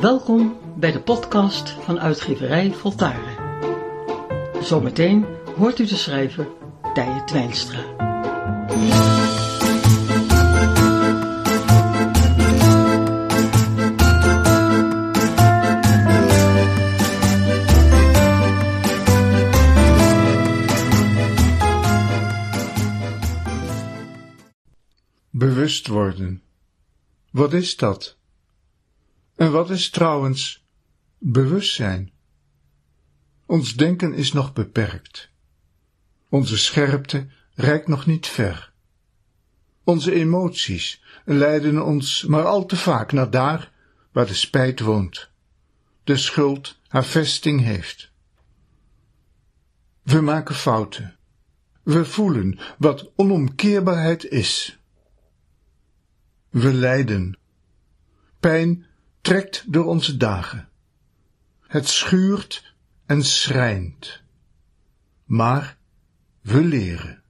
Welkom bij de podcast van uitgeverij Voltaren. Zometeen hoort u de schrijver Tije Twijnstra. Bewust worden. Wat is dat? En wat is trouwens bewustzijn? Ons denken is nog beperkt. Onze scherpte reikt nog niet ver. Onze emoties leiden ons maar al te vaak naar daar waar de spijt woont, de schuld haar vesting heeft. We maken fouten. We voelen wat onomkeerbaarheid is. We lijden. Pijn trekt door onze dagen. Het schuurt en schrijnt. Maar we leren.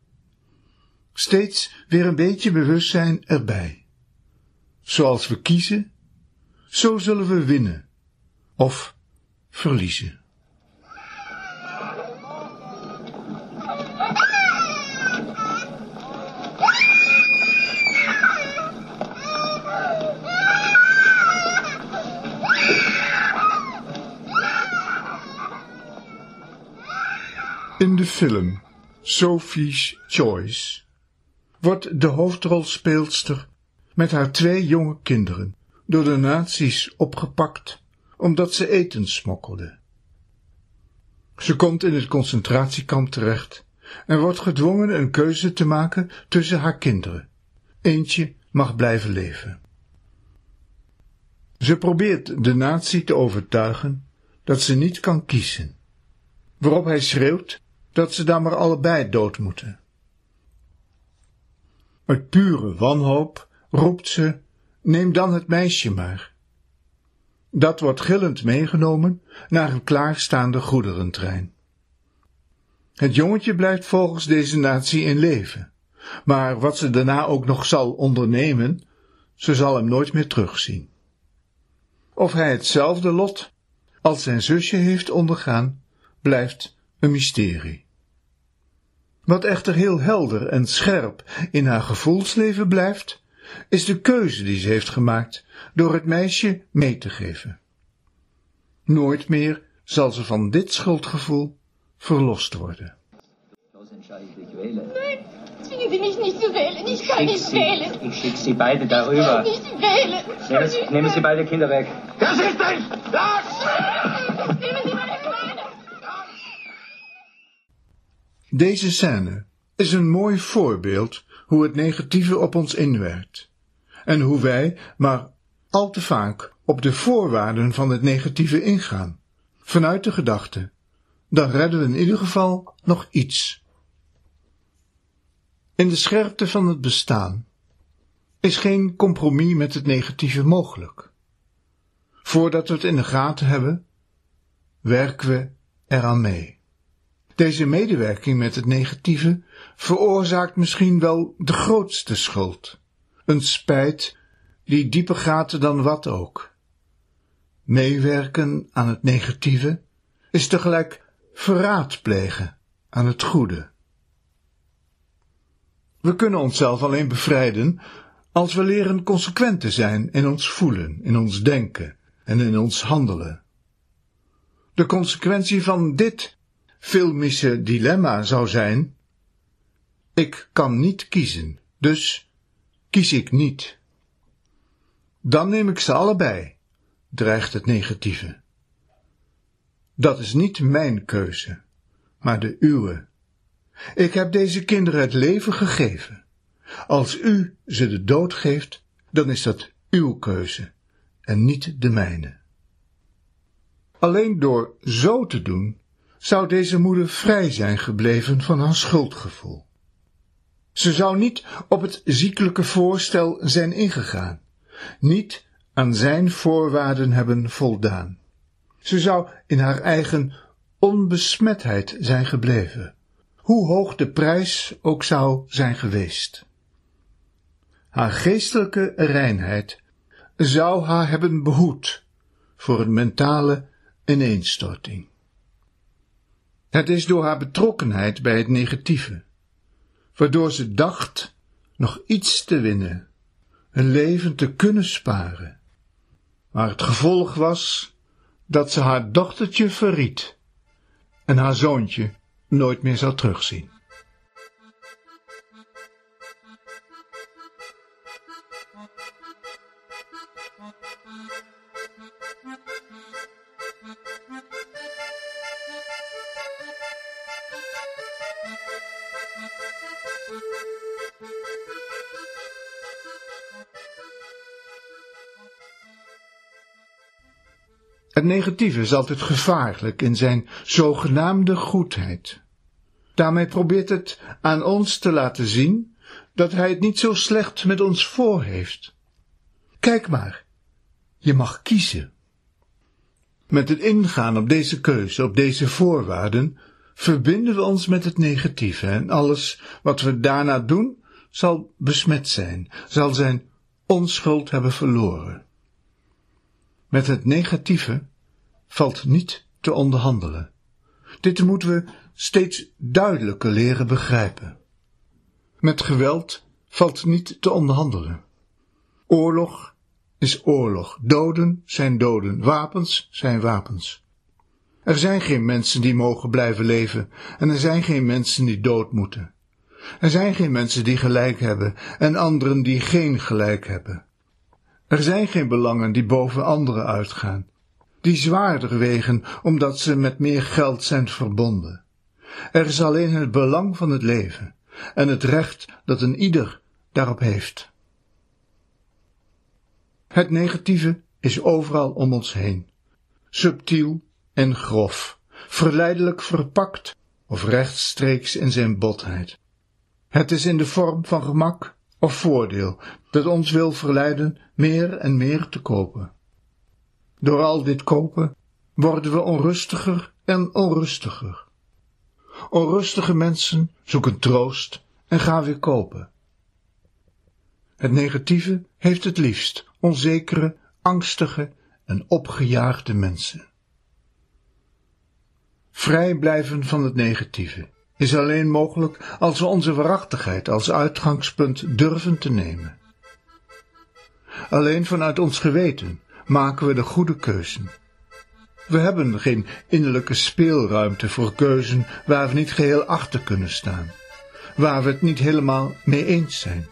Steeds weer een beetje bewustzijn erbij. Zoals we kiezen, zo zullen we winnen of verliezen. In de film Sophie's Choice wordt de hoofdrolspeelster met haar twee jonge kinderen door de nazi's opgepakt omdat ze eten smokkelde. Ze komt in het concentratiekamp terecht en wordt gedwongen een keuze te maken tussen haar kinderen. Eentje mag blijven leven. Ze probeert de nazi te overtuigen dat ze niet kan kiezen, waarop hij schreeuwt dat ze dan maar allebei dood moeten. Uit pure wanhoop roept ze, neem dan het meisje maar. Dat wordt gillend meegenomen naar een klaarstaande goederentrein. Het jongetje blijft volgens deze natie in leven, maar wat ze daarna ook nog zal ondernemen, ze zal hem nooit meer terugzien. Of hij hetzelfde lot als zijn zusje heeft ondergaan, blijft een mysterie. Wat echter heel helder en scherp in haar gevoelsleven blijft, is de keuze die ze heeft gemaakt door het meisje mee te geven. Nooit meer zal ze van dit schuldgevoel verlost worden. Nein, zwingen Sie mich nicht zu wählen. Ich kann nicht wählen. ich schicke sie beide Ich kann darüber. nicht wählen. Nehmen Sie, nehmen sie beide Kinder weg. Das ist nicht! Los! Nehmen Sie meine Kleine! Deze scène is een mooi voorbeeld hoe het negatieve op ons inwerkt en hoe wij maar al te vaak op de voorwaarden van het negatieve ingaan, vanuit de gedachte, dan redden we in ieder geval nog iets. In de scherpte van het bestaan is geen compromis met het negatieve mogelijk. Voordat we het in de gaten hebben, werken we eraan mee. Deze medewerking met het negatieve veroorzaakt misschien wel de grootste schuld. Een spijt die dieper gaat dan wat ook. Meewerken aan het negatieve is tegelijk verraad plegen aan het goede. We kunnen onszelf alleen bevrijden als we leren consequent te zijn in ons voelen, in ons denken en in ons handelen. De consequentie van dit filmische dilemma zou zijn: ik kan niet kiezen, dus kies ik niet. Dan neem ik ze allebei, dreigt het negatieve. Dat is niet mijn keuze, maar de uwe. Ik heb deze kinderen het leven gegeven. Als u ze de dood geeft, dan is dat uw keuze en niet de mijne. Alleen door zo te doen, zou deze moeder vrij zijn gebleven van haar schuldgevoel. Ze zou niet op het ziekelijke voorstel zijn ingegaan, niet aan zijn voorwaarden hebben voldaan. Ze zou in haar eigen onbesmetheid zijn gebleven, hoe hoog de prijs ook zou zijn geweest. Haar geestelijke reinheid zou haar hebben behoed voor een mentale ineenstorting. Het is door haar betrokkenheid bij het negatieve, waardoor ze dacht nog iets te winnen, een leven te kunnen sparen. Maar het gevolg was dat ze haar dochtertje verriet en haar zoontje nooit meer zou terugzien. Het negatieve is altijd gevaarlijk in zijn zogenaamde goedheid. Daarmee probeert het aan ons te laten zien dat hij het niet zo slecht met ons voor heeft. Kijk maar, je mag kiezen. Met het ingaan op deze keuze, op deze voorwaarden, verbinden we ons met het negatieve en alles wat we daarna doen zal besmet zijn, zal zijn onschuld hebben verloren. Met het negatieve valt niet te onderhandelen. Dit moeten we steeds duidelijker leren begrijpen. Met geweld valt niet te onderhandelen. Oorlog is oorlog, doden zijn doden, wapens zijn wapens. Er zijn geen mensen die mogen blijven leven en er zijn geen mensen die dood moeten. Er zijn geen mensen die gelijk hebben en anderen die geen gelijk hebben. Er zijn geen belangen die boven anderen uitgaan, die zwaarder wegen omdat ze met meer geld zijn verbonden. Er is alleen het belang van het leven en het recht dat een ieder daarop heeft. Het negatieve is overal om ons heen, subtiel en grof, verleidelijk verpakt of rechtstreeks in zijn botheid. Het is in de vorm van gemak of voordeel dat ons wil verleiden meer en meer te kopen. Door al dit kopen worden we onrustiger en onrustiger. Onrustige mensen zoeken troost en gaan weer kopen. Het negatieve heeft het liefst onzekere, angstige en opgejaagde mensen. Vrij blijven van het negatieve is alleen mogelijk als we onze waarachtigheid als uitgangspunt durven te nemen. Alleen vanuit ons geweten maken we de goede keuzen. We hebben geen innerlijke speelruimte voor keuzen waar we niet geheel achter kunnen staan, waar we het niet helemaal mee eens zijn.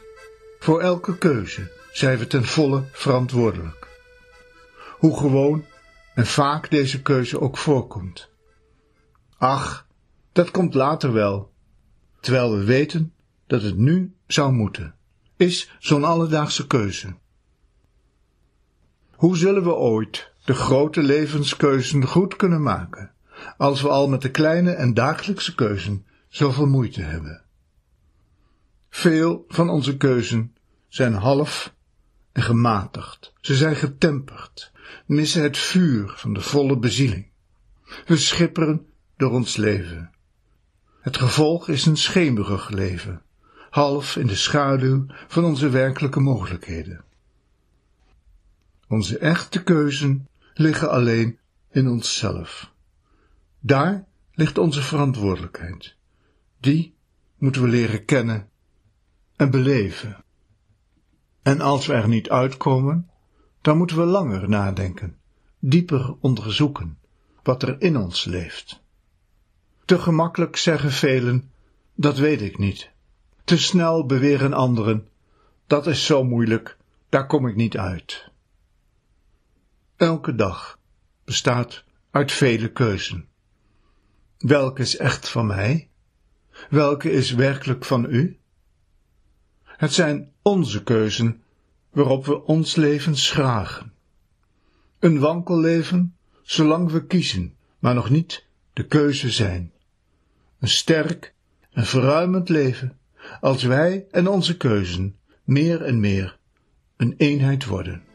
Voor elke keuze zijn we ten volle verantwoordelijk. Hoe gewoon en vaak deze keuze ook voorkomt. Ach, dat komt later wel, terwijl we weten dat het nu zou moeten, is zo'n alledaagse keuze. Hoe zullen we ooit de grote levenskeuzen goed kunnen maken, als we al met de kleine en dagelijkse keuzen zoveel moeite hebben? Veel van onze keuzen zijn half en gematigd. Ze zijn getemperd, missen het vuur van de volle bezieling. We schipperen door ons leven. Het gevolg is een schemerig leven, half in de schaduw van onze werkelijke mogelijkheden. Onze echte keuzen liggen alleen in onszelf. Daar ligt onze verantwoordelijkheid. Die moeten we leren kennen en beleven. En als we er niet uitkomen, dan moeten we langer nadenken, dieper onderzoeken wat er in ons leeft. Te gemakkelijk zeggen velen, dat weet ik niet. Te snel beweren anderen, dat is zo moeilijk, daar kom ik niet uit. Elke dag bestaat uit vele keuzen. Welke is echt van mij? Welke is werkelijk van u? Het zijn onze keuzen waarop we ons leven schragen. Een wankel leven, zolang we kiezen, maar nog niet de keuze zijn. Een sterk en verruimend leven, als wij en onze keuzen meer en meer een eenheid worden.